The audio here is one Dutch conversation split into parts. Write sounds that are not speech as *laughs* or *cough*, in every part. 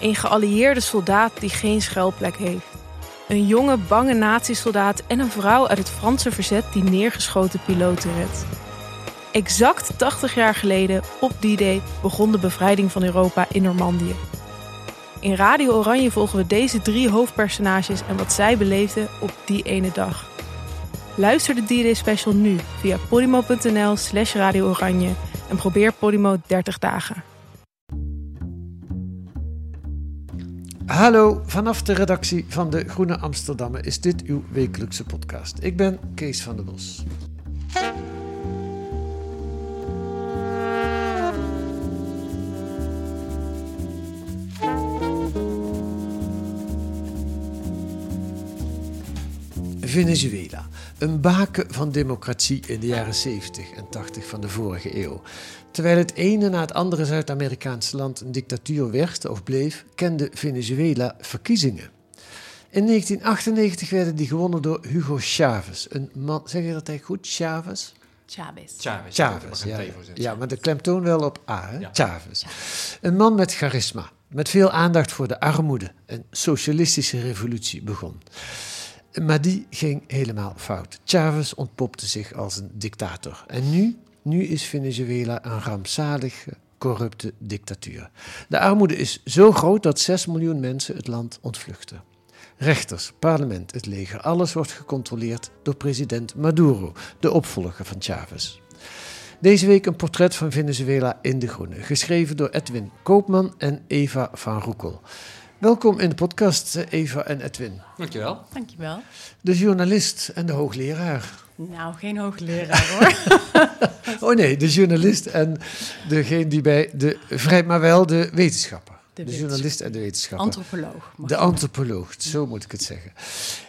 Een geallieerde soldaat die geen schuilplek heeft. Een jonge, bange nazi-soldaat en een vrouw uit het Franse verzet die neergeschoten piloten redt. Exact 80 jaar geleden, op die day, begon de bevrijding van Europa in Normandië. In Radio Oranje volgen we deze drie hoofdpersonages en wat zij beleefden op die ene dag. Luister de D-Day special nu via podimo.nl slash Radio Oranje en probeer Podimo 30 dagen. Hallo, vanaf de redactie van de Groene Amsterdammer is dit uw wekelijkse podcast. Ik ben Kees van der Bos. Venezuela, een baken van democratie in de jaren 70 en 80 van de vorige eeuw. Terwijl het ene na het andere Zuid-Amerikaanse land een dictatuur werd of bleef, kende Venezuela verkiezingen. In 1998 werden die gewonnen door Hugo Chavez, een man, zeg je dat eigenlijk goed, Chavez? Chavez. Chavez. Chavez, ja, ja, maar de klemtoon wel op A, hè? Ja. Chavez. Een man met charisma, met veel aandacht voor de armoede. Een socialistische revolutie begon. Maar die ging helemaal fout. Chavez ontpopte zich als een dictator. En nu, nu is Venezuela een rampzalige, corrupte dictatuur. De armoede is zo groot dat 6 miljoen mensen het land ontvluchten. Rechters, parlement, het leger, alles wordt gecontroleerd door president Maduro, de opvolger van Chavez. Deze week een portret van Venezuela in de Groene, geschreven door Edwin Koopman en Eva van Roekel. Welkom in de podcast, eh, Eva en Edwin. Dankjewel. Dankjewel. De journalist en de hoogleraar. Nou, geen hoogleraar hoor. *laughs* Oh nee, de journalist en degene die bij de vrij, maar wel de wetenschapper. De, De journalist en de wetenschapper. Antropoloog. de antropoloog, zo moet ik het zeggen.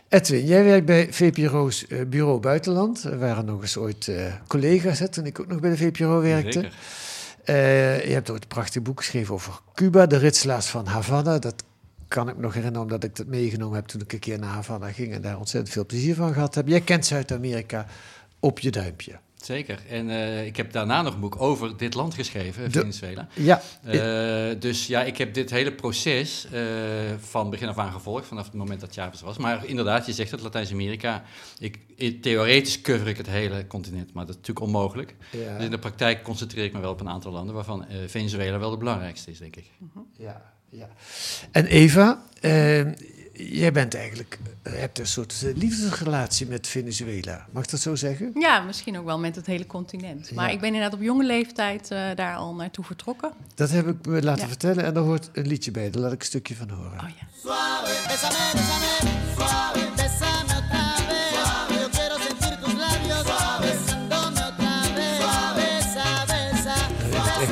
Edwin, jij werkt bij VPRO's eh, Bureau Buitenland. We waren nog eens ooit eh, collega's hè, toen ik ook nog bij de VPRO werkte. Zeker. Eh, je hebt ooit een prachtig boek geschreven over Cuba, de ritselaars van Havana. Dat kan ik me nog herinneren omdat ik dat meegenomen heb toen ik een keer naar Havana ging en daar ontzettend veel plezier van gehad heb. Jij kent Zuid-Amerika op je duimpje. Zeker. En eh, ik heb daarna nog een boek over dit land geschreven, De- Venezuela. Ja, Eh, dus ja, ik heb dit hele proces eh, van begin af aan gevolgd, vanaf het moment dat Chavez was. Maar inderdaad, je zegt het, Latijns-Amerika. Ik, theoretisch cover ik het hele continent, maar dat is natuurlijk onmogelijk. ja, Dus in de praktijk concentreer ik me wel op een aantal landen, waarvan Venezuela wel de belangrijkste is, denk ik. ja, ja. En Eva, eh, jij bent eigenlijk, eh, hebt een soort eh, liefdesrelatie met Venezuela. Mag ik dat zo zeggen? Ja, misschien ook wel met het hele continent. Maar Ja. ik ben inderdaad op jonge leeftijd eh, daar al naartoe vertrokken. Dat heb ik me laten Ja. vertellen en daar hoort een liedje bij. Daar laat ik een stukje van horen. Oh ja. Suave, bésame, bésame, suave, bésame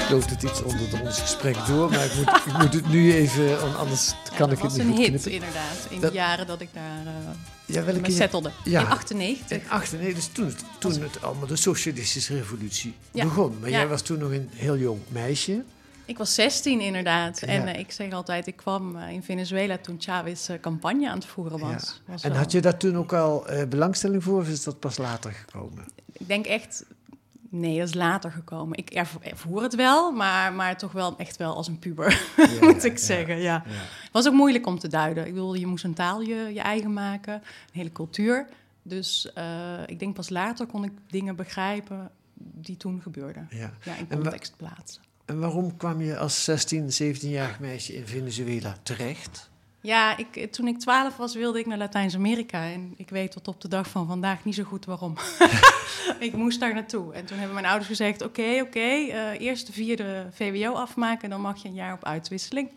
loopt het iets onder de- ons gesprek door, maar ik moet, ik moet het nu even, anders kan ik dat het was niet een goed hit knippen. inderdaad, in Dat- de jaren dat ik daar eh Ja, welke settelde. Ja. In 98. In 8, nee, dus toen, het- toen het allemaal de socialistische revolutie Ja. begon. Maar Ja. jij was toen nog een heel jong meisje. Ik was 16 inderdaad. En eh, ik zeg altijd, ik kwam eh, in Venezuela toen Chavez campagne aan het voeren was. Ja. Was En had je daar toen ook al belangstelling voor of is dat pas later gekomen? Ik denk echt, nee, dat is later gekomen. Ik ervo- ervoer het wel, maar, maar toch wel echt wel als een puber, *laughs* moet ik zeggen. Ja. Het was ook moeilijk om te duiden. Ik bedoel, je moest een taal je, je eigen maken, een hele cultuur. Dus eh, ik denk pas later kon ik dingen begrijpen die toen gebeurden. Ja. In context plaatsen. En waarom kwam je als 16, 17-jarig meisje in Venezuela terecht? Ja, ik, toen ik 12 was, wilde ik naar Latijns-Amerika. En ik weet tot op de dag van vandaag niet zo goed waarom. *laughs* ik moest daar naartoe. En toen hebben mijn ouders gezegd: Oké, oké, eh, eerst de vierde VWO afmaken en dan mag je een jaar op uitwisseling.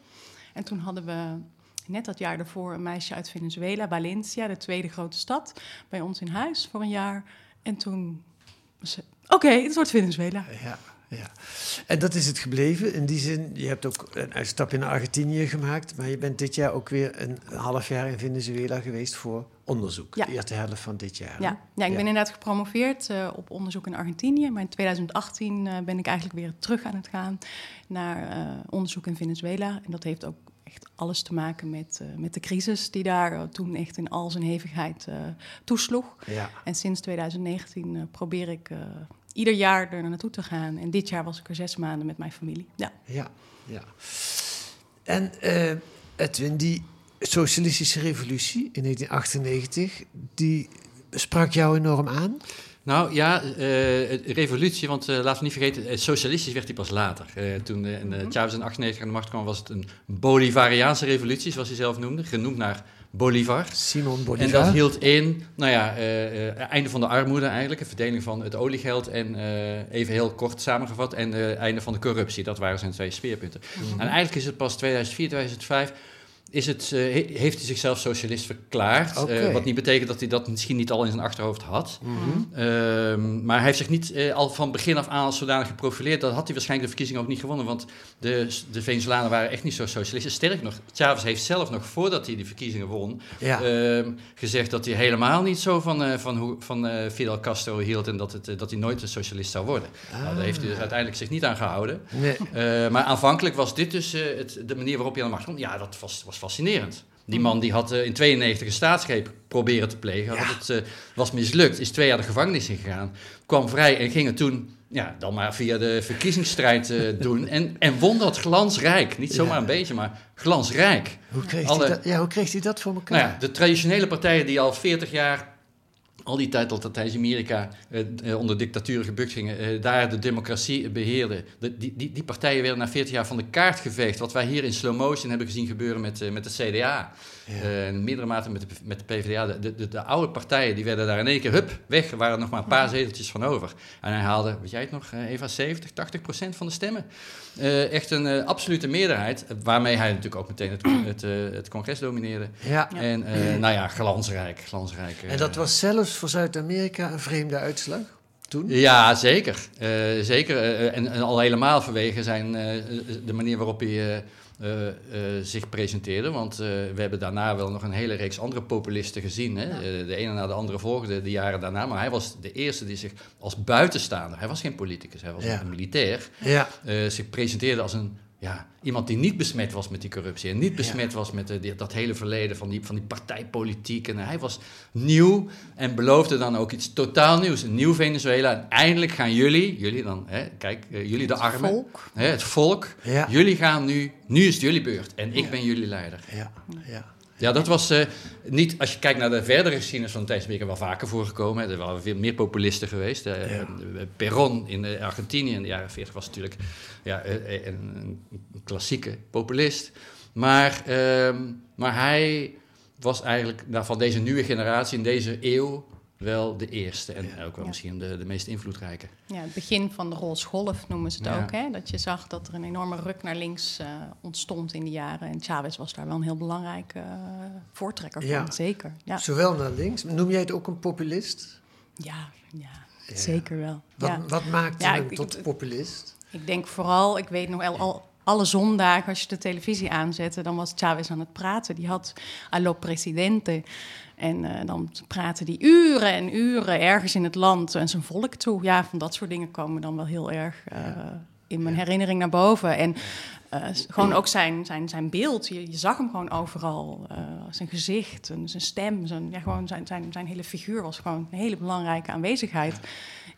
En toen hadden we net dat jaar daarvoor een meisje uit Venezuela, Valencia, de tweede grote stad, bij ons in huis voor een jaar. En toen Oké, het wordt Venezuela. Ja, Ja. En dat is het gebleven. In die zin, je hebt ook een uitstapje naar Argentinië gemaakt, maar je bent dit jaar ook weer een half jaar in Venezuela geweest voor onderzoek. Ja. De eerste helft van dit jaar. Ja, ja ik ben inderdaad gepromoveerd eh, op onderzoek in Argentinië. Maar in 2018 eh, ben ik eigenlijk weer terug aan het gaan naar eh, onderzoek in Venezuela. En dat heeft ook echt alles te maken met, met de crisis die daar toen echt in al zijn hevigheid toesloeg. Ja. En sinds 2019 eh, probeer ik ieder jaar er naartoe te gaan. En dit jaar was ik er zes maanden met mijn familie. Ja. Ja, ja. En eh, Edwin, die socialistische revolutie in 1998, die sprak jou enorm aan? Nou ja, eh, revolutie, want eh, laten we niet vergeten, eh, socialistisch werd hij pas later. Eh, toen en, eh, Chavez in 98 aan de macht kwam, was het een Bolivariaanse revolutie, zoals hij zelf noemde, genoemd naar Bolivar. Simon En Bolivar. dat hield in, nou ja, einde van de armoede eigenlijk, een verdeling van het oliegeld en even heel kort samengevat, en einde van de corruptie. Dat waren zijn twee speerpunten. En eigenlijk is het pas 2004, 2005 is het, eh, he- heeft hij zichzelf socialist verklaard. Eh, wat niet betekent dat hij dat misschien niet al in zijn achterhoofd had. Mhm. Ehm, maar hij heeft zich niet eh, al van begin af aan als zodanig geprofileerd. Dat had hij waarschijnlijk de verkiezingen ook niet gewonnen. Want de, de Venezolanen waren echt niet zo socialistisch. Sterk nog, Chavez heeft zelf nog voordat hij die verkiezingen won... Ja. ehm, gezegd dat hij helemaal niet zo van, van, hoe, van Fidel Castro hield... en dat, het, dat hij nooit een socialist zou worden. Nou, daar heeft hij dus uiteindelijk zich niet aan gehouden. Nee. Maar aanvankelijk was dit dus het, de manier waarop hij aan de macht kwam. Ja, dat was, was fascinerend. Die man die had eh, in 92 een staatsgreep proberen te plegen. Ja. Eh, was mislukt, is twee jaar de gevangenis ingegaan. Kwam vrij en ging het toen ja, dan maar via de verkiezingsstrijd eh, *laughs* doen. En, en won dat glansrijk. Niet zomaar Ja. een beetje, maar glansrijk. Hoe kreeg, Alle- hij dat, ja, hoe kreeg hij dat voor elkaar? Nou ja, de traditionele partijen die al 40 jaar, al die tijd tot Latijns-Amerika eh, eh, onder dictatuur gebukt gingen, eh, daar de democratie beheerden. De, die, die, die partijen werden na 40 jaar van de kaart geveegd. Wat wij hier in slow motion hebben gezien gebeuren met, met de CDA. Eh, in meerdere mate met de, met de PvdA. De, de, de, de oude partijen die werden daar in één keer hup, weg. Er waren nog maar een paar zeteltjes van over. En hij haalde, weet jij het nog, eh, Eva, 70, 80 procent van de stemmen. Eh, echt een eh, absolute meerderheid. Waarmee hij natuurlijk ook meteen het, *clears throat* het, het congres domineerde. Ja. Ja. En eh, nou ja, glansrijk, glansrijk. En dat was zelfs voor Zuid-Amerika een vreemde uitslag toen? Ja, zeker. Eh, zeker. En, en al helemaal vanwege zijn, eh, de manier waarop hij eh, eh, zich presenteerde. Want eh, we hebben daarna wel nog een hele reeks andere populisten gezien. Hè? De ene na de andere volgde de jaren daarna. Maar hij was de eerste die zich als buitenstaander... Hij was geen politicus, hij was Ja. een militair... Ja. zich presenteerde als een ja, iemand die niet besmet was met die corruptie en niet besmet Ja. was met eh, die- dat hele verleden van die, van die partijpolitiek. En hij was nieuw en beloofde dan ook iets totaal nieuws. Een nieuw Venezuela. En eindelijk gaan jullie, jullie dan, hè, kijk, eh, jullie de armen, volk. Hè, het volk, Ja. jullie gaan nu, nu is het jullie beurt en ik Ja. ben jullie leider. Ja. ja. Ja, dat was eh, niet, als je kijkt naar de verdere geschiedenis van Latijns-Amerika, wel vaker voorgekomen. hè. Er waren veel meer populisten geweest. Ja. Perón in eh, Argentinië in de jaren 40 was natuurlijk ja, een, een klassieke populist. Maar, ehm, maar hij was eigenlijk nou, van deze nieuwe generatie in deze eeuw wel de eerste. En ook wel Ja. misschien de, de meest invloedrijke. Ja, het begin van de roze golf noemen ze het Ja. ook. Hè? Dat je zag dat er een enorme ruk naar links eh, ontstond in die jaren. En Chavez was daar wel een heel belangrijk eh, voortrekker van, Ja. zeker. Ja, Zowel naar links. Noem jij het ook een populist? ja, ja, zeker wel. Wat, ja. wat maakt Ja, hem ik- tot populist? Ik denk vooral, ik weet nog, al, al- alle zondagen als je de televisie aanzette, dan was Chavez aan het praten. Die had allo presidente. En eh, dan praten die uren en uren ergens in het land en zijn volk toe. Ja, van dat soort dingen komen dan wel heel erg eh, in mijn herinnering naar boven. En eh, gewoon ook zijn, zijn, zijn beeld. Je, je zag hem gewoon overal. zijn gezicht, en zijn stem, zijn, ja, gewoon zijn, zijn, zijn hele figuur was gewoon een hele belangrijke aanwezigheid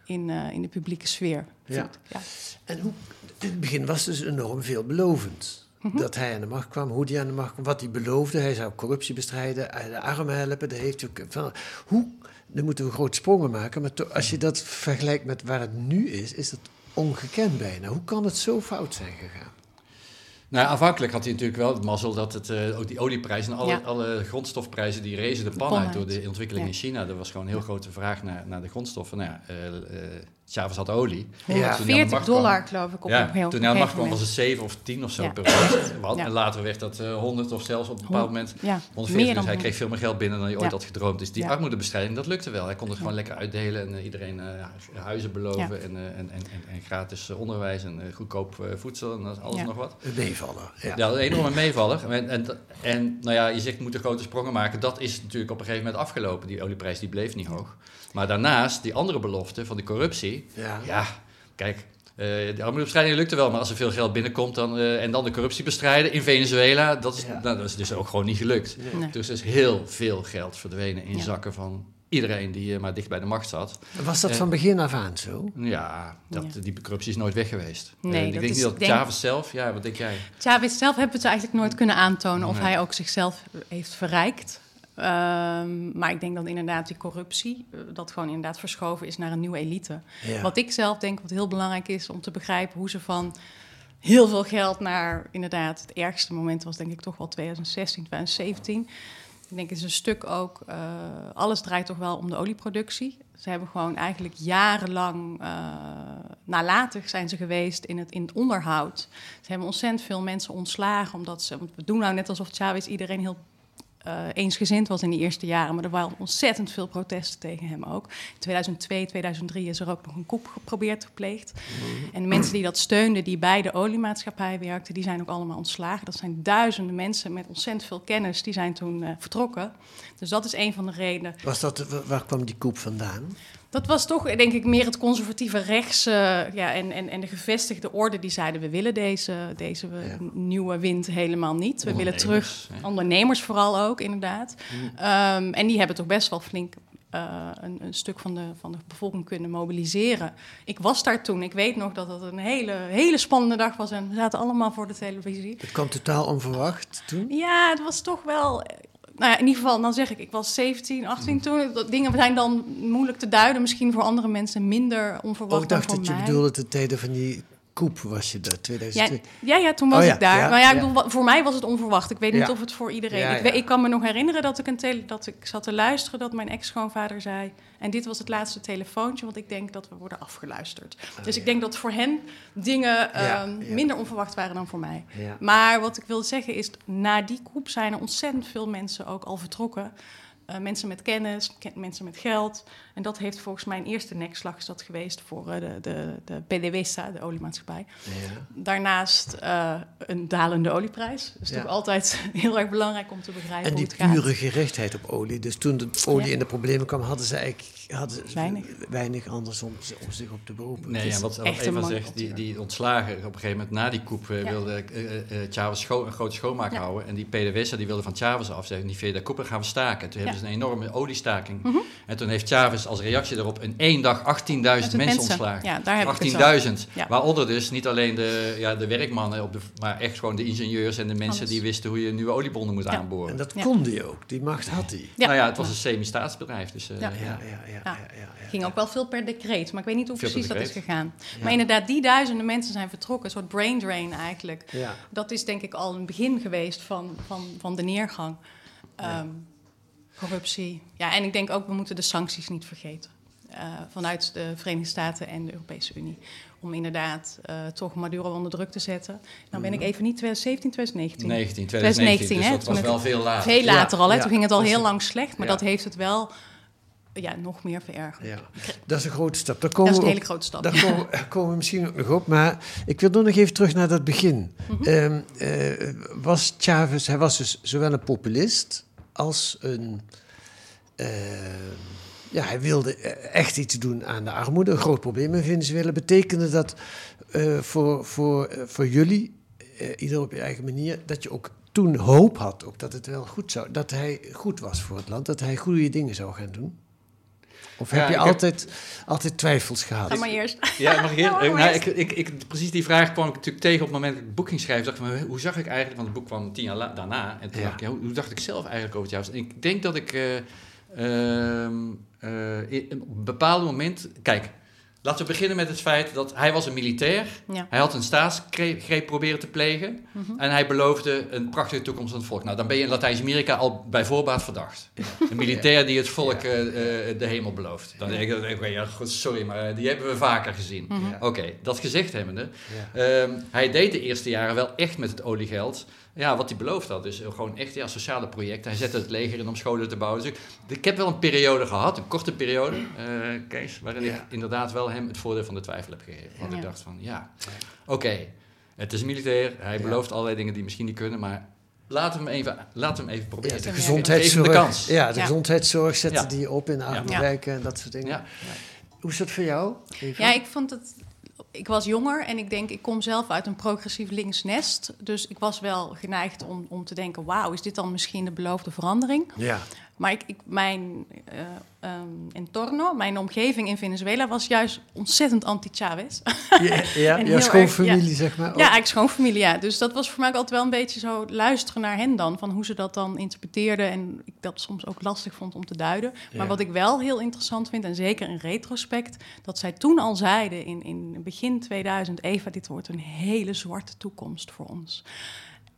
in, eh, in de publieke sfeer. Ja. ja. En hoe, in het begin was dus enorm veelbelovend. Mhm. Dat hij aan de macht kwam, hoe hij aan de macht kwam, wat hij beloofde. Hij zou corruptie bestrijden, de armen helpen. Dat heeft ook, van, hoe, dan moeten we grote sprongen maken. Maar to- als je dat vergelijkt met waar het nu is, is dat ongekend bijna. Hoe kan het zo fout zijn gegaan? Nou, aanvankelijk had hij natuurlijk wel het mazzel dat het, eh, ook die olieprijzen en alle, Ja. alle grondstofprijzen die rezen de pan pan uit door de ontwikkeling Ja. in China. Er was gewoon een heel grote vraag naar, naar de grondstoffen. Nou ja, eh, eh, Chavez had olie. Ja. Toen hij aan de 40 macht kwam- dollar, geloof ik, op ja, een heel toen hij aan de macht kwam was het 7 of 10 of zo Ja. per Ja. En later werd dat eh 100 of zelfs op een bepaald moment Ja, 140. meer Dus hij kreeg veel meer geld binnen dan hij ooit had gedroomd. Dus die Ja. armoedebestrijding, dat lukte wel. Hij kon het gewoon lekker uitdelen en eh, iedereen eh, huizen beloven Ja. en, eh, en, en, en, en gratis onderwijs en goedkoop eh, voedsel en alles Ja. nog wat. Een meevaller. Ja. Ja, een enorme meevaller. En, en, en nou ja, je zegt we moeten grote sprongen maken. Dat is natuurlijk op een gegeven moment afgelopen. Die olieprijs die bleef niet hoog. Maar daarnaast, die andere belofte van die corruptie. Ja. Ja, kijk, eh, de armoedebestrijding lukte wel. Maar als er veel geld binnenkomt dan, eh, en dan de corruptie bestrijden in Venezuela. Dat is, Ja. nou, dat is dus ook gewoon niet gelukt. Nee. Dus er is heel veel geld verdwenen in Ja. zakken van iedereen die eh, maar dicht bij de macht zat. Was dat van begin af aan zo? Ja, dat, Ja. die corruptie is nooit weg geweest. Nee, ik dat denk is- niet dat ik denk- Chavez zelf... Ja, wat denk jij? Chavez zelf hebben ze eigenlijk nooit kunnen aantonen of Nee. hij ook zichzelf heeft verrijkt. Ehm, maar ik denk dat inderdaad die corruptie, eh, dat gewoon inderdaad verschoven is naar een nieuwe elite. Ja. Wat ik zelf denk wat heel belangrijk is om te begrijpen hoe ze van heel veel geld naar inderdaad het ergste moment was denk ik toch wel 2016, 2017. Ik denk is een stuk ook, eh, alles draait toch wel om de olieproductie. Ze hebben gewoon eigenlijk jarenlang eh, nalatig zijn ze geweest in het, in het onderhoud. Ze hebben ontzettend veel mensen ontslagen omdat ze, want we doen nou net alsof Chavez iedereen heel eh, eensgezind was in die eerste jaren. Maar er waren ontzettend veel protesten tegen hem ook. In 2002, 2003 is er ook nog een coup geprobeerd gepleegd. En de mensen die dat steunden, die bij de oliemaatschappij werkten, die zijn ook allemaal ontslagen. Dat zijn duizenden mensen met ontzettend veel kennis, die zijn toen eh, vertrokken. Dus dat is een van de redenen. Was dat, wa- waar kwam die koep vandaan? Dat was toch, denk ik, meer het conservatieve rechts eh, ja, en, en, en de gevestigde orde die zeiden... we willen deze, deze Ja. nieuwe wind helemaal niet. We willen terug, Ondernemers, vooral ook, inderdaad. Ehm, en die hebben toch best wel flink eh, een, een stuk van de, van de bevolking kunnen mobiliseren. Ik was daar toen, ik weet nog dat het een hele, hele spannende dag was... en we zaten allemaal voor de televisie. Het kwam totaal onverwacht toen. Ja, het was toch wel. Nou ja, in ieder geval, dan zeg ik, ik was 17, 18 toen. Dat- Dingen zijn dan moeilijk te duiden, misschien voor andere mensen minder onverwacht Oh, ik dacht dan dat je bedoelde ten tijde van die koep was je daar, Ja, 2002. ja, ja, toen was Oh ja, ik daar. ja, maar ja, ik bedoel, voor mij was het onverwacht. Ik weet niet of het voor iedereen... Ik, ja. weet, ik kan me nog herinneren dat ik, een tele, dat ik zat te luisteren... dat mijn ex-schoonvader zei... en dit was het laatste telefoontje... want ik denk dat we worden afgeluisterd. dus ik denk dat voor hen dingen ehm, minder onverwacht waren dan voor mij. Maar wat ik wil zeggen is, na die groep zijn er ontzettend veel mensen ook al vertrokken. Eh, mensen met kennis, ke- mensen met geld. En dat heeft volgens mij een eerste nekslag is dat geweest voor eh, de, de, de PDVSA, de oliemaatschappij. Ja. Daarnaast eh, een dalende olieprijs. Dat is Ja. natuurlijk altijd *laughs* heel erg belangrijk om te begrijpen En hoe die het gaat. pure gerichtheid op olie. Dus toen de olie Ja. in de problemen kwam, hadden ze eigenlijk hadden ze Weinig. weinig anders om, om zich op te beroepen. Nee, ja, is- wat, een Eva zegt, die, die ontslagen op een gegeven moment na die coup eh, Ja. wilde eh, eh, Chavez scho- een grote schoonmaak Ja. houden. En die PDVSA die wilde van Chavez af zeggen, die via de coup gaan we staken. En toen hebben ze een enorme oliestaking. Mhm. En toen heeft Chavez als reactie daarop in één dag 18.000 mensen, ontslagen. Ja, daar heb ik het 18.000. Ja. Waaronder dus niet alleen de, ja, de werkmannen, op de, maar echt gewoon de ingenieurs en de mensen Alles. die wisten hoe je nieuwe oliebonden moet Ja. aanboren. En dat Ja. kon die ook. Die macht had hij. Ja. Nou ja, het was een semi-staatsbedrijf. Dus, eh, Ja. Ja, ja, ja, ja, ja, ja. ging ook wel veel per decreet, maar ik weet niet hoe Veel precies dat is gegaan. Ja. Maar inderdaad, die duizenden mensen zijn vertrokken, een soort brain drain eigenlijk. Ja. Dat is denk ik al een begin geweest van, van, van de neergang. Ja. Corruptie. Ja, en ik denk ook, we moeten de sancties niet vergeten. Eh, vanuit de Verenigde Staten en de Europese Unie. Om inderdaad eh, toch Maduro onder druk te zetten. Nou ben ik even niet 2017, 2019. 19, 2019, 2019, dus hè, dat toen was wel veel later. Veel later al, hè? ja, toen ging het al dat heel het. lang slecht. Maar Ja. dat heeft het wel ja, nog meer verergerd. Ja. Dat is een grote stap. Daar Dat komen is een hele grote stap. Daar komen, daar komen we misschien ook nog op. Maar ik wil nog even terug naar dat begin. Mhm. Ehm, eh, was Chavez, hij was dus zowel een populist als een. eh, ja, hij wilde echt iets doen aan de armoede. Een groot probleem in Venezuela. Betekende dat eh, voor, voor, eh, voor jullie, ieder op je eigen manier, dat je ook toen hoop had, ook dat het wel goed zou, dat hij goed was voor het land, dat hij goede dingen zou gaan doen? Of Ja, heb je heb- altijd, altijd twijfels gehad? Ga maar eerst. Ja, mag *laughs* ik eerst? Ja, maar nou, eerst. ik, ik, ik, precies die vraag kwam ik natuurlijk tegen op het moment dat ik het boek ging schrijven. Dacht ik, maar hoe zag ik eigenlijk, want het boek kwam tien jaar la- daarna. En toen Ja. dacht ik, ja, hoe, hoe dacht ik zelf eigenlijk over het juist? En ik denk dat ik eh, ehm, eh, op een bepaald moment... Kijk, Laten we beginnen met het feit dat hij was een militair. Ja. Hij had een staatsgreep proberen te plegen. Mhm. En hij beloofde een prachtige toekomst aan het volk. Nou, dan ben je in Latijns-Amerika al bij voorbaat verdacht. Een militair die het volk eh, eh, de hemel belooft. Dan denk ik, ja, goed, sorry, maar eh, die hebben we vaker gezien. Mhm. Ja. Oké, dat gezegd hebbende. Ja. Ehm, hij deed de eerste jaren wel echt met het oliegeld. Ja, wat hij beloofd had. Dus gewoon echt ja, sociale projecten. Hij zette het leger in om scholen te bouwen. Dus ik, ik heb wel een periode gehad, een korte periode, eh, Kees, waarin ik inderdaad wel hem het voordeel van de twijfel heb gegeven. Want ik dacht van, ja, oké, het is militair. Hij Ja. belooft allerlei dingen die misschien niet kunnen, maar laten we hem even, laten we hem even Ja, proberen. de Ja. gezondheidszorg. De kans. Ja, de Ja. gezondheidszorg zetten Ja. die op in arme wijken en dat soort dingen. Ja. Hoe is dat voor jou? Eva? Ja, ik vond het. Ik was jonger en ik denk, ik kom zelf uit een progressief links nest. Dus ik was wel geneigd om, om te denken: wauw, is dit dan misschien de beloofde verandering? Ja. Maar ik, ik, mijn eh, ehm, entorno, mijn omgeving in Venezuela was juist ontzettend anti-Chavez. *laughs* Ja, ja, jouw schoonfamilie, erg, zeg maar. ook. Ja, eigenlijk schoonfamilie, ja. Dus dat was voor mij altijd wel een beetje zo luisteren naar hen dan. Van hoe ze dat dan interpreteerden. En ik dat soms ook lastig vond om te duiden. Maar Ja. wat ik wel heel interessant vind, en zeker in retrospect... dat zij toen al zeiden in, in begin 2000... Eva, dit wordt een hele zwarte toekomst voor ons.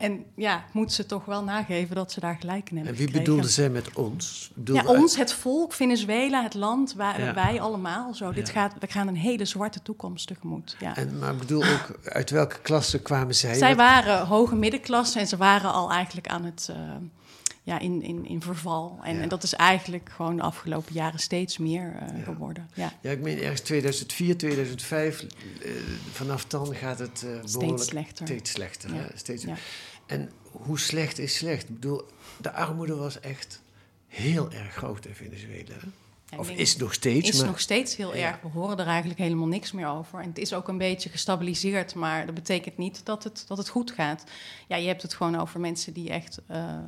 En ja, moet ze toch wel nageven dat ze daar gelijk in hebben En wie gekregen. bedoelde zij met ons? Ja, ons, het volk, Venezuela, het land, Ja. wij allemaal. Zo, dit gaat, we gaan een hele zwarte toekomst tegemoet. Ja. En, maar ik bedoel ook, uit welke klasse kwamen zij? Zij waren hoge middenklasse en ze waren al eigenlijk aan het, eh, ja, in, in, in verval. En, Ja. en dat is eigenlijk gewoon de afgelopen jaren steeds meer eh, geworden. Ja. Ja, ik meen ergens 2004, 2005. eh, vanaf dan gaat het eh behoorlijk Steeds slechter. steeds slechter. Hè? Steeds, Ja. En hoe slecht is slecht? Ik bedoel, de armoede was echt heel erg groot in Venezuela. Of is nog steeds. is maar, nog steeds heel Ja. erg. We horen er eigenlijk helemaal niks meer over. En het is ook een beetje gestabiliseerd, maar dat betekent niet dat het, dat het goed gaat. Ja, je hebt het gewoon over mensen die echt eh,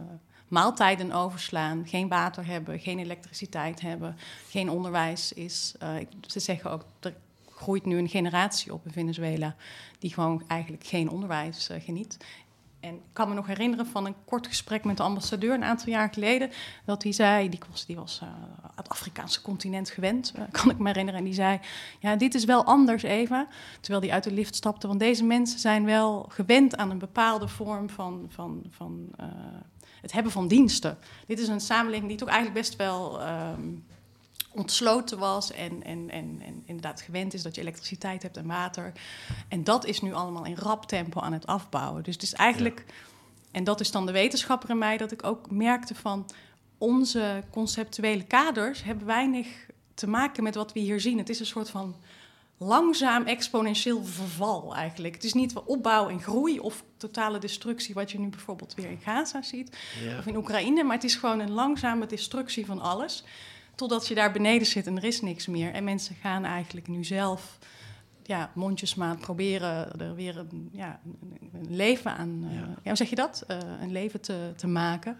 maaltijden overslaan, geen water hebben, geen elektriciteit hebben, geen onderwijs is. Eh, ze zeggen ook, er groeit nu een generatie op in Venezuela die gewoon eigenlijk geen onderwijs eh, geniet. En ik kan me nog herinneren van een kort gesprek met de ambassadeur een aantal jaar geleden. Dat hij zei, die was, die was eh, het Afrikaanse continent gewend, eh, kan ik me herinneren. En die zei, ja, dit is wel anders, Eva. Terwijl hij uit de lift stapte. Want deze mensen zijn wel gewend aan een bepaalde vorm van, van, van eh, het hebben van diensten. Dit is een samenleving die toch eigenlijk best wel... ehm, ontsloten was en, en, en, en inderdaad gewend is dat je elektriciteit hebt en water. En dat is nu allemaal in rap tempo aan het afbouwen. Dus het is eigenlijk, en dat is dan de wetenschapper in mij, dat ik ook merkte van onze conceptuele kaders hebben weinig te maken met wat we hier zien. Het is een soort van langzaam exponentieel verval eigenlijk. Het is niet opbouw en groei of totale destructie, wat je nu bijvoorbeeld weer in Gaza ziet Ja. of in Oekraïne, maar het is gewoon een langzame destructie van alles. Totdat je daar beneden zit en er is niks meer. En mensen gaan eigenlijk nu zelf ja, mondjesmaat proberen er weer een, ja, een- leven aan, eh, ja. hoe zeg je dat? Eh, een leven te, te maken.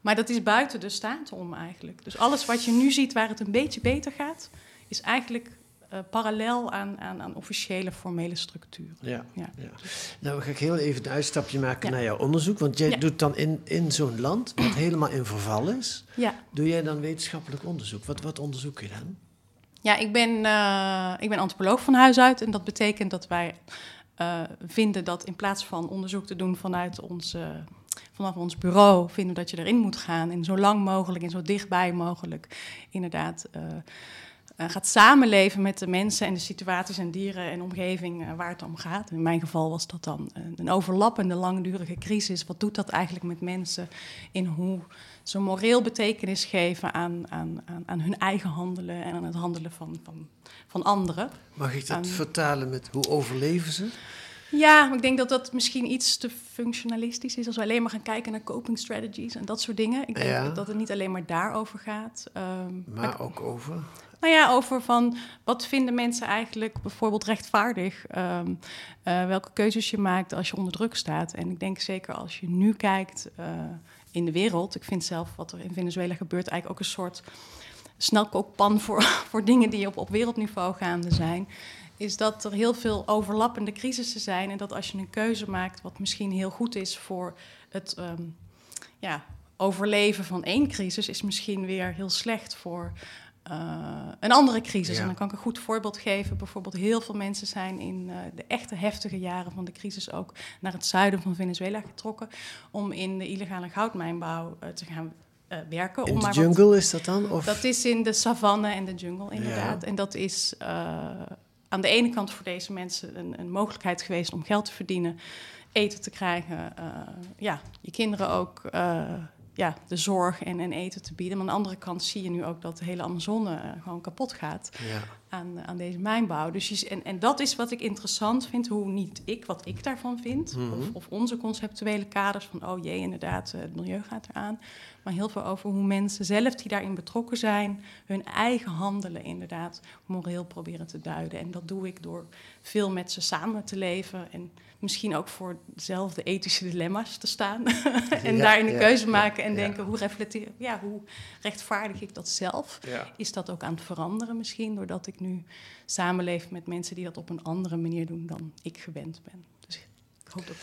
Maar dat is buiten de staat om eigenlijk. Dus alles wat je nu ziet waar het een beetje beter gaat, is eigenlijk eh, parallel aan, aan, aan officiële formele structuren. Ja. Ja. Ja. Nou, ga ik heel even een uitstapje maken Ja. naar jouw onderzoek. Want jij doet dan in, in zo'n land, wat *clears throat* helemaal in verval is, Ja. doe jij dan wetenschappelijk onderzoek. Wat, wat onderzoek je dan? Ja, ik ben, eh, ik ben antropoloog van huis uit. En dat betekent dat wij eh, vinden dat in plaats van onderzoek te doen vanuit ons, eh, vanaf ons bureau, vinden we dat je erin moet gaan. En zo lang mogelijk en zo dichtbij mogelijk inderdaad gaat samenleven met de mensen en de situaties en dieren en omgeving eh, waar het om gaat. In mijn geval was dat dan een, een overlappende langdurige crisis. Wat doet dat eigenlijk met mensen in hoe ze moreel betekenis geven aan, aan, aan, aan hun eigen handelen en aan het handelen van, van, van anderen? Mag ik dat Aan- vertalen met hoe overleven ze? Ja, maar ik denk dat dat misschien iets te functionalistisch is als we alleen maar gaan kijken naar coping strategies en dat soort dingen. Ik denk Ja. dat het niet alleen maar daarover gaat. Ehm, Maar ook over. Nou ja, over van wat vinden mensen eigenlijk bijvoorbeeld rechtvaardig? Ehm, eh, welke keuzes je maakt als je onder druk staat. En ik denk zeker als je nu kijkt eh, in de wereld. Ik vind zelf wat er in Venezuela gebeurt eigenlijk ook een soort snelkookpan voor, *laughs* voor dingen die op, op wereldniveau gaande zijn. Is dat er heel veel overlappende crisissen zijn. En dat als je een keuze maakt wat misschien heel goed is voor het ehm, ja, overleven van één crisis, is misschien weer heel slecht voor eh, een andere crisis. Ja. En dan kan ik een goed voorbeeld geven. Bijvoorbeeld heel veel mensen zijn in eh, de echte heftige jaren van de crisis ook naar het zuiden van Venezuela getrokken om in de illegale goudmijnbouw eh, te gaan werken. In om de maar wat- jungle is dat dan? Of? dat is in de savanne en de jungle, inderdaad. Ja. En dat is aan de ene kant voor deze mensen een, een mogelijkheid geweest om geld te verdienen, eten te krijgen, ja, je kinderen ook ja, de zorg en, en eten te bieden. Maar aan de andere kant zie je nu ook dat de hele Amazone eh, gewoon kapot gaat Ja. aan, aan deze mijnbouw. Dus je, en, en dat is wat ik interessant vind, hoe niet ik, wat ik daarvan vind, Mhm. of, of onze conceptuele kaders van, oh jee, inderdaad, eh, het milieu gaat eraan. Maar heel veel over hoe mensen zelf die daarin betrokken zijn, hun eigen handelen inderdaad moreel proberen te duiden. En dat doe ik door veel met ze samen te leven en misschien ook voor dezelfde ethische dilemma's te staan. *laughs* en Ja, daarin een ja, keuze ja, maken en denken, hoe reflecteer, ja, hoe rechtvaardig ik dat zelf? Is dat ook aan het veranderen misschien, doordat ik nu samenleef met mensen die dat op een andere manier doen dan ik gewend ben. Ik hoop dat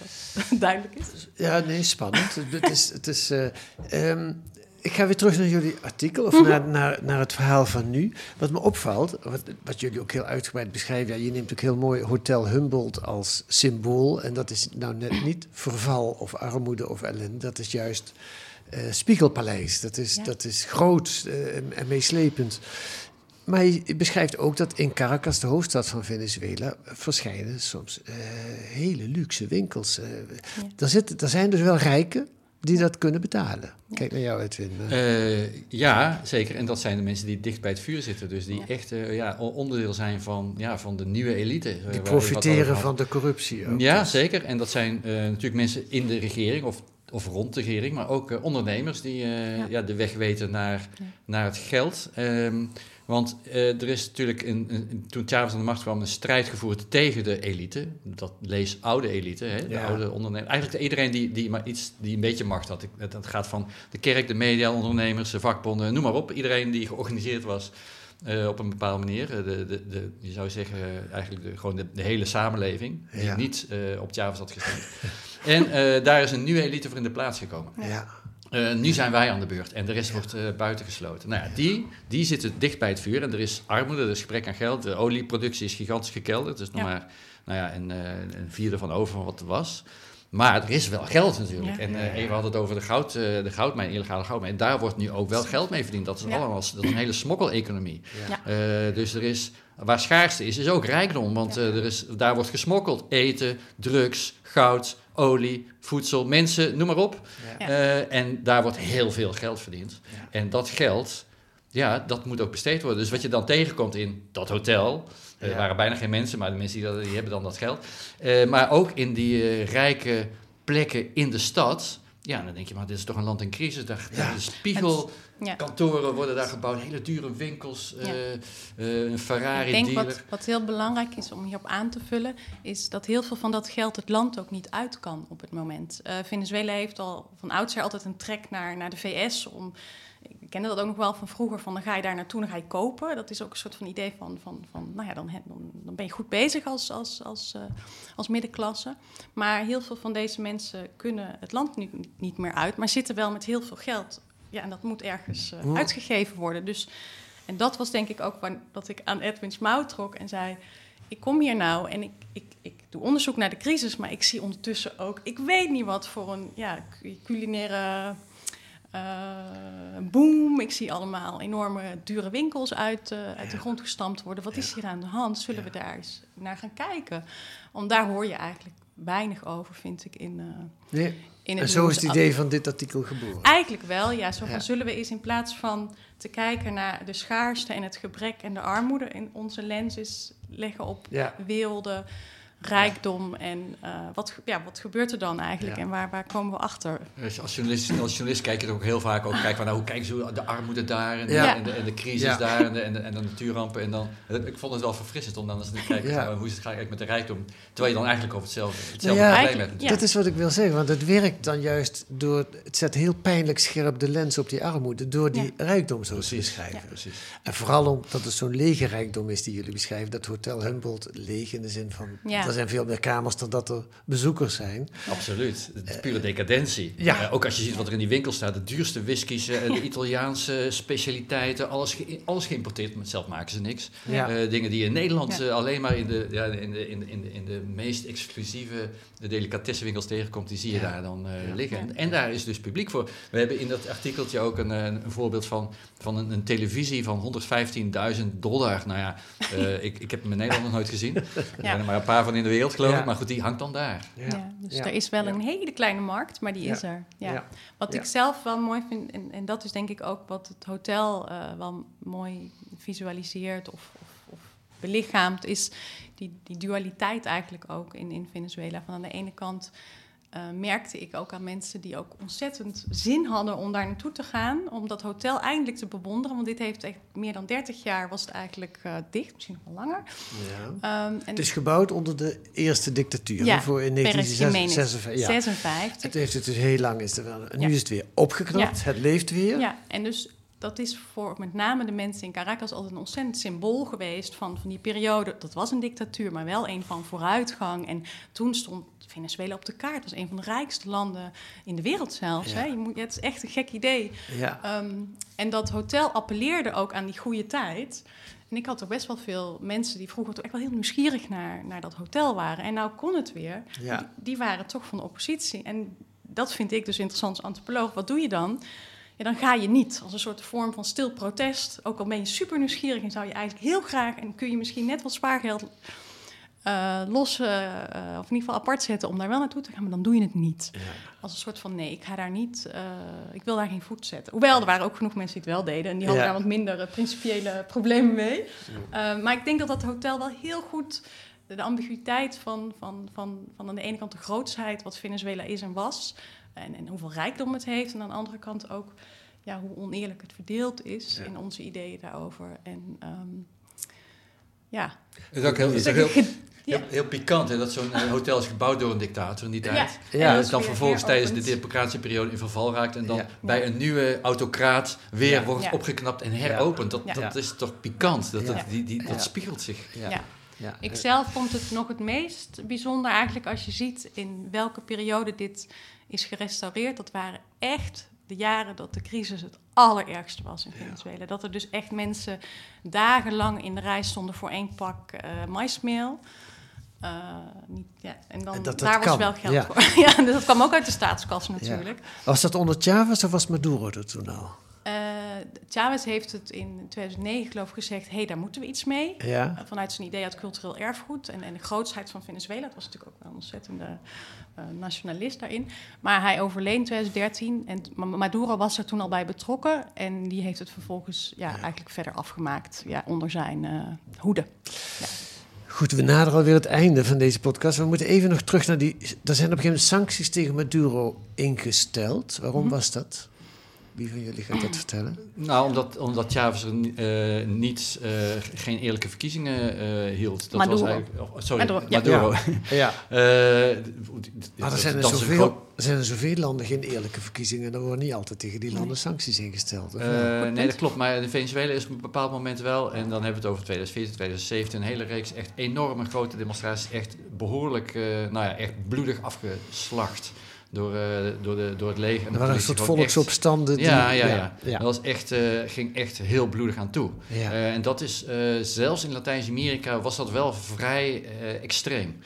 dat *laughs* duidelijk is. Ja, nee, spannend. *laughs* Het- is, het is, eh, ehm, ik ga weer terug naar jullie artikel, of naar, naar, naar het verhaal van nu. Wat me opvalt, wat, wat jullie ook heel uitgebreid beschrijven, ja, je neemt ook heel mooi Hotel Humboldt als symbool. En dat is nou net niet verval of armoede of ellende, dat is juist eh, Spiegelpaleis. Dat is, Ja. dat is groot eh, en, en meeslepend. Maar je beschrijft ook dat in Caracas, de hoofdstad van Venezuela, verschijnen soms eh, hele luxe winkels. eh. er, zitten, er zijn dus wel rijken die dat kunnen betalen. Kijk naar jou, Edwin. Eh, Eh, ja, zeker. En dat zijn de mensen die dicht bij het vuur zitten. Dus die Ja. echt ja, onderdeel zijn van, ja, van de nieuwe elite. die profiteren van de corruptie ook. Ja, zeker. En dat zijn eh, natuurlijk mensen in de regering of, of rond de regering, maar ook ondernemers die eh, Ja. ja. de weg weten naar, Ja. naar het geld. Ehm, want eh, er is natuurlijk, een, toen Chavez aan de macht kwam, een strijd gevoerd tegen de elite. Dat lees oude elite, hè, de Ja. oude ondernemers. Eigenlijk iedereen die, die, maar iets, die een beetje macht had. Het, het gaat van de kerk, de media, ondernemers, de vakbonden, noem maar op. Iedereen die georganiseerd was. eh, op een bepaalde manier. Eh, De, de, de, je zou zeggen, eigenlijk de, gewoon de, de hele samenleving. Die Ja. niet op Chavez had gestemd. *laughs* en daar is een nieuwe elite voor in de plaats gekomen. Ja. Eh, nu zijn wij aan de beurt en de rest wordt eh, buitengesloten. Nou ja, die, die zitten dicht bij het vuur en er is armoede, er is gebrek aan geld. De olieproductie is gigantisch gekelderd, dus nog Ja. maar nou ja, een, eh, een vierde van over van wat er was. Maar er is wel geld natuurlijk. Ja. En eh, even hadden het over de, goud, eh, de goudmijn, illegale goudmijn. Daar wordt nu ook wel geld mee verdiend. Dat is Ja. allemaal dat is een hele smokkeleconomie. Eh, dus er is, waar schaarste is, is ook rijkdom. Want Ja. eh, er is, daar wordt gesmokkeld. Eten, drugs, goud, olie, voedsel, mensen, noem maar op. Ja. Eh, en daar wordt heel veel geld verdiend. Ja. En dat geld, ja, dat moet ook besteed worden. Dus wat je dan tegenkomt in dat hotel... Er Ja. waren bijna geen mensen, maar de mensen die, dat, die hebben dan dat geld. Eh, maar ook in die eh, rijke plekken in de stad... Ja, dan denk je, maar dit is toch een land in crisis. Daar, Ja. daar de spiegel... Ja. Kantoren worden daar gebouwd, hele dure winkels, Ja. eh, eh, een Ferrari Ik denk dealer. wat, wat heel belangrijk is om hierop aan te vullen, is dat heel veel van dat geld het land ook niet uit kan op het moment. Eh, Venezuela heeft al van oudsher altijd een trek naar, naar de VS. Om, ik kende dat ook nog wel van vroeger, van dan ga je daar naartoe, dan ga je kopen. Dat is ook een soort van idee van, van, van nou ja, dan, dan, ben je goed bezig als, als, als, eh, als middenklasse. Maar heel veel van deze mensen kunnen het land nu niet meer uit, maar zitten wel met heel veel geld. Ja, en dat moet ergens eh, uitgegeven worden. Dus en dat was denk ik ook waar, dat ik aan Edwin's mouw trok en zei... ik kom hier nou en ik, ik, ik doe onderzoek naar de crisis... maar ik zie ondertussen ook... ik weet niet wat voor een ja, cu- culinaire boom. Ik zie allemaal enorme dure winkels uit, eh, uit de grond gestampt worden. Wat is hier aan de hand? Zullen we daar eens naar gaan kijken? Want daar hoor je eigenlijk weinig over, vind ik, in, eh, Nee. in En het zo nieuws. is het idee van dit artikel geboren. Eigenlijk wel, ja. Zo van, Ja. zullen we eens in plaats van te kijken naar de schaarste en het gebrek en de armoede... in onze lens leggen op Ja. weelde, rijkdom en eh, wat, ja, wat gebeurt er dan eigenlijk Ja. en waar, waar komen we achter? Dus als, journalist, als journalist kijk je er ook heel vaak ook kijken van nou, hoe kijken ze de armoede daar en, Ja. en, de, en de crisis Ja. daar en de, en, de, en de natuurrampen. En dan, ik vond het wel verfrissend om dan eens te kijken hoe is het eigenlijk met de rijkdom. Terwijl je dan eigenlijk over hetzelfde, hetzelfde Nou ja, probleem hebt. Ja. Dat is wat ik wil zeggen, want het werkt dan juist door... Het zet heel pijnlijk scherp de lens op die armoede... door die rijkdom zo te Precies. beschrijven. Precies. En vooral omdat het zo'n lege rijkdom is die jullie beschrijven. Dat Hotel Humboldt, leeg in de zin van... Er zijn veel meer kamers dan dat er bezoekers zijn. Absoluut. Het is pure decadentie. ja. Eh, ook als je ziet wat er in die winkel staat. De duurste whiskies, eh, de Italiaanse specialiteiten. Alles, ge- alles geïmporteerd. maar Zelf maken ze niks. Ja. Eh, dingen die in Nederland Ja. alleen maar in de, ja, in, de, in, de, in, de, in de meest exclusieve de delicatessenwinkels tegenkomt. Die zie je Ja. daar dan eh, Ja. liggen. En, en daar is dus publiek voor. We hebben in dat artikeltje ook een, een voorbeeld van, van een, een televisie van 115.000 dollar. Nou ja, eh, *laughs* ik, ik heb hem in Nederland nog nooit gezien. Er zijn er maar een paar van in de wereld geloof Ja. ik. Maar goed, die hangt dan daar. Ja. dus Ja. er is wel Ja. een hele kleine markt, maar die Ja. is er. Ja. Ja. Wat Ja. ik zelf wel mooi vind, en, en dat is denk ik ook wat het hotel eh, wel mooi visualiseert of, of, of belichaamt, is die, die dualiteit eigenlijk ook in, in Venezuela. Van aan de ene kant eh, merkte ik ook aan mensen die ook ontzettend zin hadden om daar naartoe te gaan, om dat hotel eindelijk te bewonderen. Want dit heeft echt meer dan 30 jaar was het eigenlijk eh, dicht, misschien nog wel langer. Ja. Ehm, en Het is gebouwd onder de eerste dictatuur. Ja, voor in Perez Jiménez, 1956. Ja. 56. Het heeft het dus heel lang. Is er wel, nu Ja. is het weer opgeknapt. Het leeft weer. Ja, en dus dat is voor met name de mensen in Caracas altijd een ontzettend symbool geweest van, van die periode. Dat was een dictatuur, maar wel een van vooruitgang. En toen stond Venezuela op de kaart. Het was een van de rijkste landen in de wereld zelfs. Ja. Hè? Je moet, het is echt een gek idee. Ja. Ehm, en dat hotel appelleerde ook aan die goede tijd. En ik had er best wel veel mensen die vroeger toch echt wel heel nieuwsgierig naar, naar dat hotel waren. En nou kon het weer. Die, die waren toch van de oppositie. En dat vind ik dus interessant als antropoloog. Wat doe je dan? Ja, dan ga je niet als een soort vorm van stil protest. Ook al ben je super nieuwsgierig en zou je eigenlijk heel graag... en kun je misschien net wat spaargeld eh, los, eh, eh, of in ieder geval apart zetten... om daar wel naartoe te gaan, maar dan doe je het niet. Als een soort van, nee, ik ga daar niet... ik wil daar geen voet zetten. Hoewel, er waren ook genoeg mensen die het wel deden... en die hadden daar wat minder principiële problemen mee. Maar ik denk dat dat hotel wel heel goed... de, de ambiguïteit van, van, van, van aan de ene kant de grootsheid... wat Venezuela is en was... En, en hoeveel rijkdom het heeft. En aan de andere kant ook ja, hoe oneerlijk het verdeeld is Ja. in onze ideeën daarover. En ehm, ja, Het is ook heel, het is Dus ook *laughs* heel, ja. heel, heel pikant hè, dat zo'n eh, hotel is gebouwd door een dictator in die tijd. Ja, Ja. En dat dan vervolgens tijdens de heropend. democratische periode in verval raakt en dan Ja. bij een nieuwe autocraat weer Ja. wordt Ja. opgeknapt en heropend. Dat, Ja. dat is toch pikant? Dat, Ja. dat, die, die, dat Ja. spiegelt zich. Ja. Ja. Ja. Ik zelf vond het nog het meest bijzonder eigenlijk als je ziet in welke periode dit is gerestaureerd. Dat waren echt de jaren dat de crisis het allerergste was in Venezuela. Dat er dus echt mensen dagenlang in de rij stonden voor één pak eh maismeel. Eh, niet, ja, en dan, En dat dat daar was kan, wel geld ja. voor. *laughs* ja, dus dat kwam ook uit de staatskas natuurlijk. Was dat onder Chavez of was Maduro er toen al? Eh, Chavez heeft het in 2009 geloof ik gezegd... hé, hey, daar moeten we iets mee. Ja. Uh, vanuit zijn idee uit cultureel erfgoed en, en de grootsheid van Venezuela. Dat was natuurlijk ook wel een ontzettende uh, nationalist daarin. Maar hij overleed in 2013 en Ma- Maduro was er toen al bij betrokken. En die heeft het vervolgens ja, eigenlijk verder afgemaakt ja, onder zijn uh, hoede. Ja. Goed, we naderen alweer het einde van deze podcast. We moeten even nog terug naar die... Er zijn op een gegeven moment sancties tegen Maduro ingesteld. Waarom Mhm. was dat? Wie van jullie gaat dat vertellen? Nou, omdat, omdat Chavez er ni- eh, niet, eh, geen eerlijke verkiezingen eh, hield. Dat Maduro. Was eigenlijk, oh, sorry, Maduro, ja. Maduro. *laughs* Ja. Eh, Maar er zijn er, zoveel, groot- er zijn er zoveel landen geen eerlijke verkiezingen. En er worden niet altijd tegen die landen sancties ingesteld. Eh, nee, dat klopt. Maar in Venezuela is op een bepaald moment wel, en dan hebben we het over 2014, 2017, een hele reeks echt enorme grote demonstraties, echt behoorlijk, eh, nou ja, echt bloedig afgeslacht door, eh, door, de, door het leger. En er waren een soort echt- volksopstanden. die- Ja, ja, ja. ja. Dat was echt, eh, ging echt heel bloedig aan toe. Eh, en dat is, zelfs in Latijns-Amerika was dat wel vrij extreem.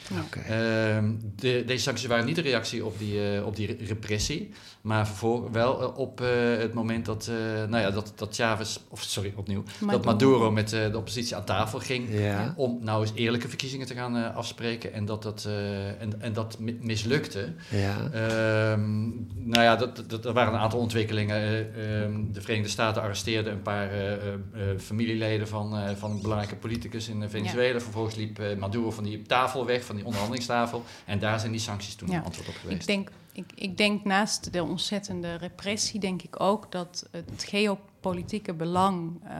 Ehm, de, deze sancties waren niet de reactie op die, op die re- repressie, maar wel eh, op eh, het moment dat, eh, nou ja, dat, dat Chavez, of sorry, opnieuw, dat Maduro. Met eh, de oppositie aan tafel ging Ja. om nou eens eerlijke verkiezingen te gaan afspreken en dat dat, eh, en, en dat mi- mislukte. Ja. Ehm, nou ja, dat, dat, er waren een aantal ontwikkelingen. Eh, ehm, de Verenigde Staten arresteerden een paar eh, eh, eh, familieleden van, eh, van een belangrijke politicus in Venezuela. Vervolgens liep eh, Maduro van die tafel weg, van die onderhandelingstafel. En daar zijn die sancties toen Ja. een antwoord op Ik geweest. denk, ik, ik denk naast de ontzettende repressie, denk ik ook dat het geopolitieke belang eh,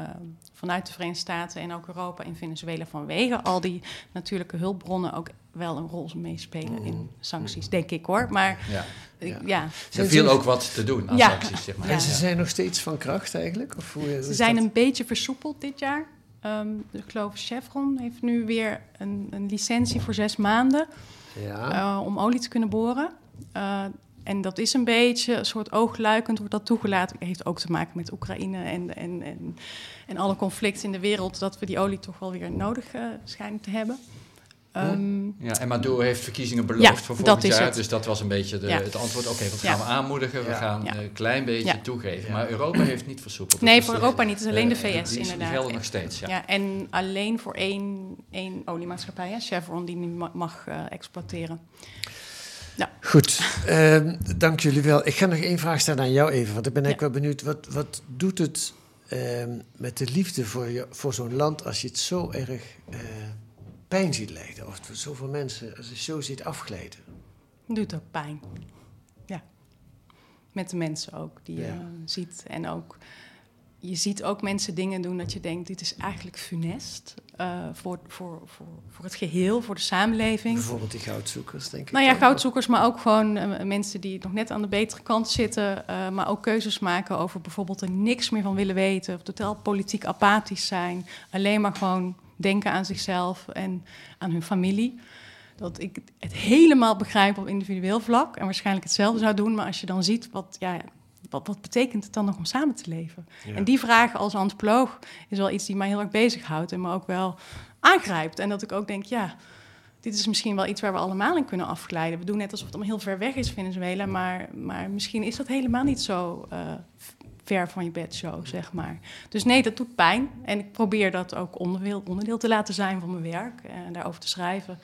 vanuit de Verenigde Staten en ook Europa in Venezuela vanwege al die natuurlijke hulpbronnen ook wel een rol meespelen in sancties, denk ik hoor. Maar Ja. Ja. ja, Er Zijn viel ook wat te doen aan Ja. sancties, zeg maar. Ja. En ze zijn nog steeds van kracht eigenlijk? Of hoe, ze zijn dat? een beetje versoepeld dit jaar. Ehm, ik geloof Chevron heeft nu weer een, een licentie voor zes maanden Ja. eh, om olie te kunnen boren. Eh, en dat is een beetje een soort oogluikend wordt dat toegelaten. Het heeft ook te maken met Oekraïne en, en, en, en alle conflicten in de wereld... dat we die olie toch wel weer nodig eh, schijnen te hebben. Ehm, Ja, en Maduro heeft verkiezingen beloofd Ja, voor volgend jaar. het. Dus dat was een beetje de, Ja. het antwoord. Oké, wat Ja. gaan we aanmoedigen? We Ja. gaan Ja. een klein beetje Ja. toegeven. Maar Europa heeft niet versoepeld. Nee, voor de- Europa niet. Het is alleen de eh, VS die- die inderdaad. gelden nog steeds, ja. Ja. en alleen voor één, één oliemaatschappij, hè, Chevron, die nu ma- mag eh, exploiteren. Goed, ehm, dank jullie wel. Ik ga nog één vraag stellen aan jou even, want ik ben eigenlijk Ja. wel benieuwd. Wat, wat doet het ehm, met de liefde voor, je, voor zo'n land als je het zo erg eh, pijn ziet lijden? Of voor zoveel mensen, als je het zo ziet afglijden? Doet ook pijn. Ja. Met de mensen ook, die je Ja. eh, ziet. En ook, je ziet ook mensen dingen doen dat je denkt, dit is eigenlijk funest. eh, voor, voor, voor, voor het geheel, voor de samenleving. Bijvoorbeeld die goudzoekers, denk ik. Nou ja, goudzoekers, maar ook gewoon eh, mensen die nog net aan de betere kant zitten, eh, maar ook keuzes maken over bijvoorbeeld er niks meer van willen weten, of totaal politiek apathisch zijn, alleen maar gewoon denken aan zichzelf en aan hun familie. Dat ik het helemaal begrijp op individueel vlak en waarschijnlijk hetzelfde zou doen, maar als je dan ziet wat, ja, wat, wat betekent het dan nog om samen te leven? Ja. En die vraag als antropoloog is wel iets die mij heel erg bezighoudt en me ook wel aangrijpt. En dat ik ook denk, ja, dit is misschien wel iets waar we allemaal in kunnen afglijden. We doen net alsof het allemaal heel ver weg is, Venezuela, maar, maar misschien is dat helemaal niet zo eh, ver van je bedshow, zeg maar. Dus nee, dat doet pijn. En ik probeer dat ook onderdeel, onderdeel te laten zijn van mijn werk en daarover te schrijven.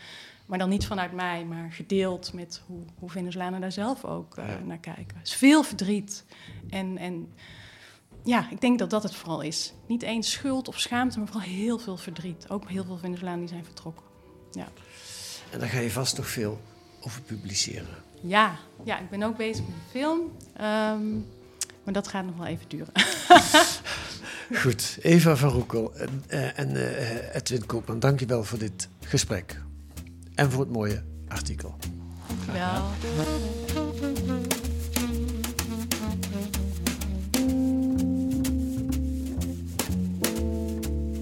Maar dan niet vanuit mij, maar gedeeld met hoe, hoe Venezolanen daar zelf ook eh, Ja. naar kijken. Het is veel verdriet. En, en ja, ik denk dat dat het vooral is. Niet eens schuld of schaamte, maar vooral heel veel verdriet. Ook heel veel Venezolanen die zijn vertrokken. Ja. En daar ga je vast nog veel over publiceren. Ja, ja, ik ben ook bezig met een film. Ehm, maar dat gaat nog wel even duren. *laughs* Goed, Eva van Roekel en, eh, en eh, Edwin Koopman, dank je wel voor dit gesprek. En voor het mooie artikel.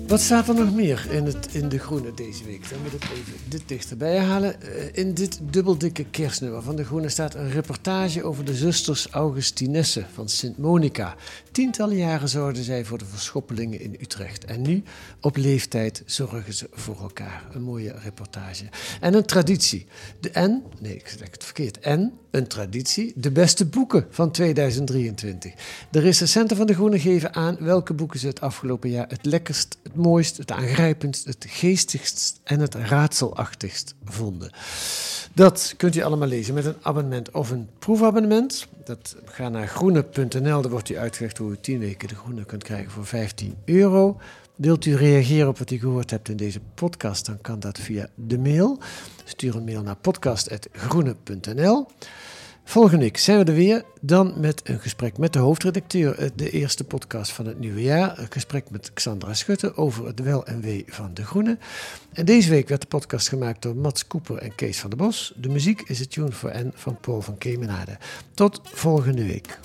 Wat staat er nog meer in, het, in De Groene deze week? Dan moet ik even dit dichterbij halen. Eh, In dit dubbeldikke kerstnummer van De Groene staat een reportage over de zusters Augustinessen van Sint Monica. Tientallen jaren zorgden zij voor de verschoppelingen in Utrecht. En nu, op leeftijd, zorgen ze voor elkaar. Een mooie reportage. En een traditie. De en, nee, ik zeg het verkeerd. En, een traditie, de beste boeken van 2023. De recensenten van De Groene geven aan welke boeken ze het afgelopen jaar het lekkerst, het mooist, het aangrijpendst, het geestigst en het raadselachtigst vonden. Dat kunt u allemaal lezen met een abonnement of een proefabonnement. Dat, ga naar groene.nl, daar wordt u uitgelegd hoe u 10 weken de groene kunt krijgen voor 15 euro. Wilt u reageren op wat u gehoord hebt in deze podcast, dan kan dat via de mail. Stuur een mail naar podcast.groene.nl. Volgende week zijn we er weer, dan met een gesprek met de hoofdredacteur, eh, de eerste podcast van het nieuwe jaar. Een gesprek met Xandra Schutte over het wel en wee van De Groene. En deze week werd de podcast gemaakt door Mats Koeper en Kees van der Bos. De muziek is het Tune for N van Paul van Kemenade. Tot volgende week.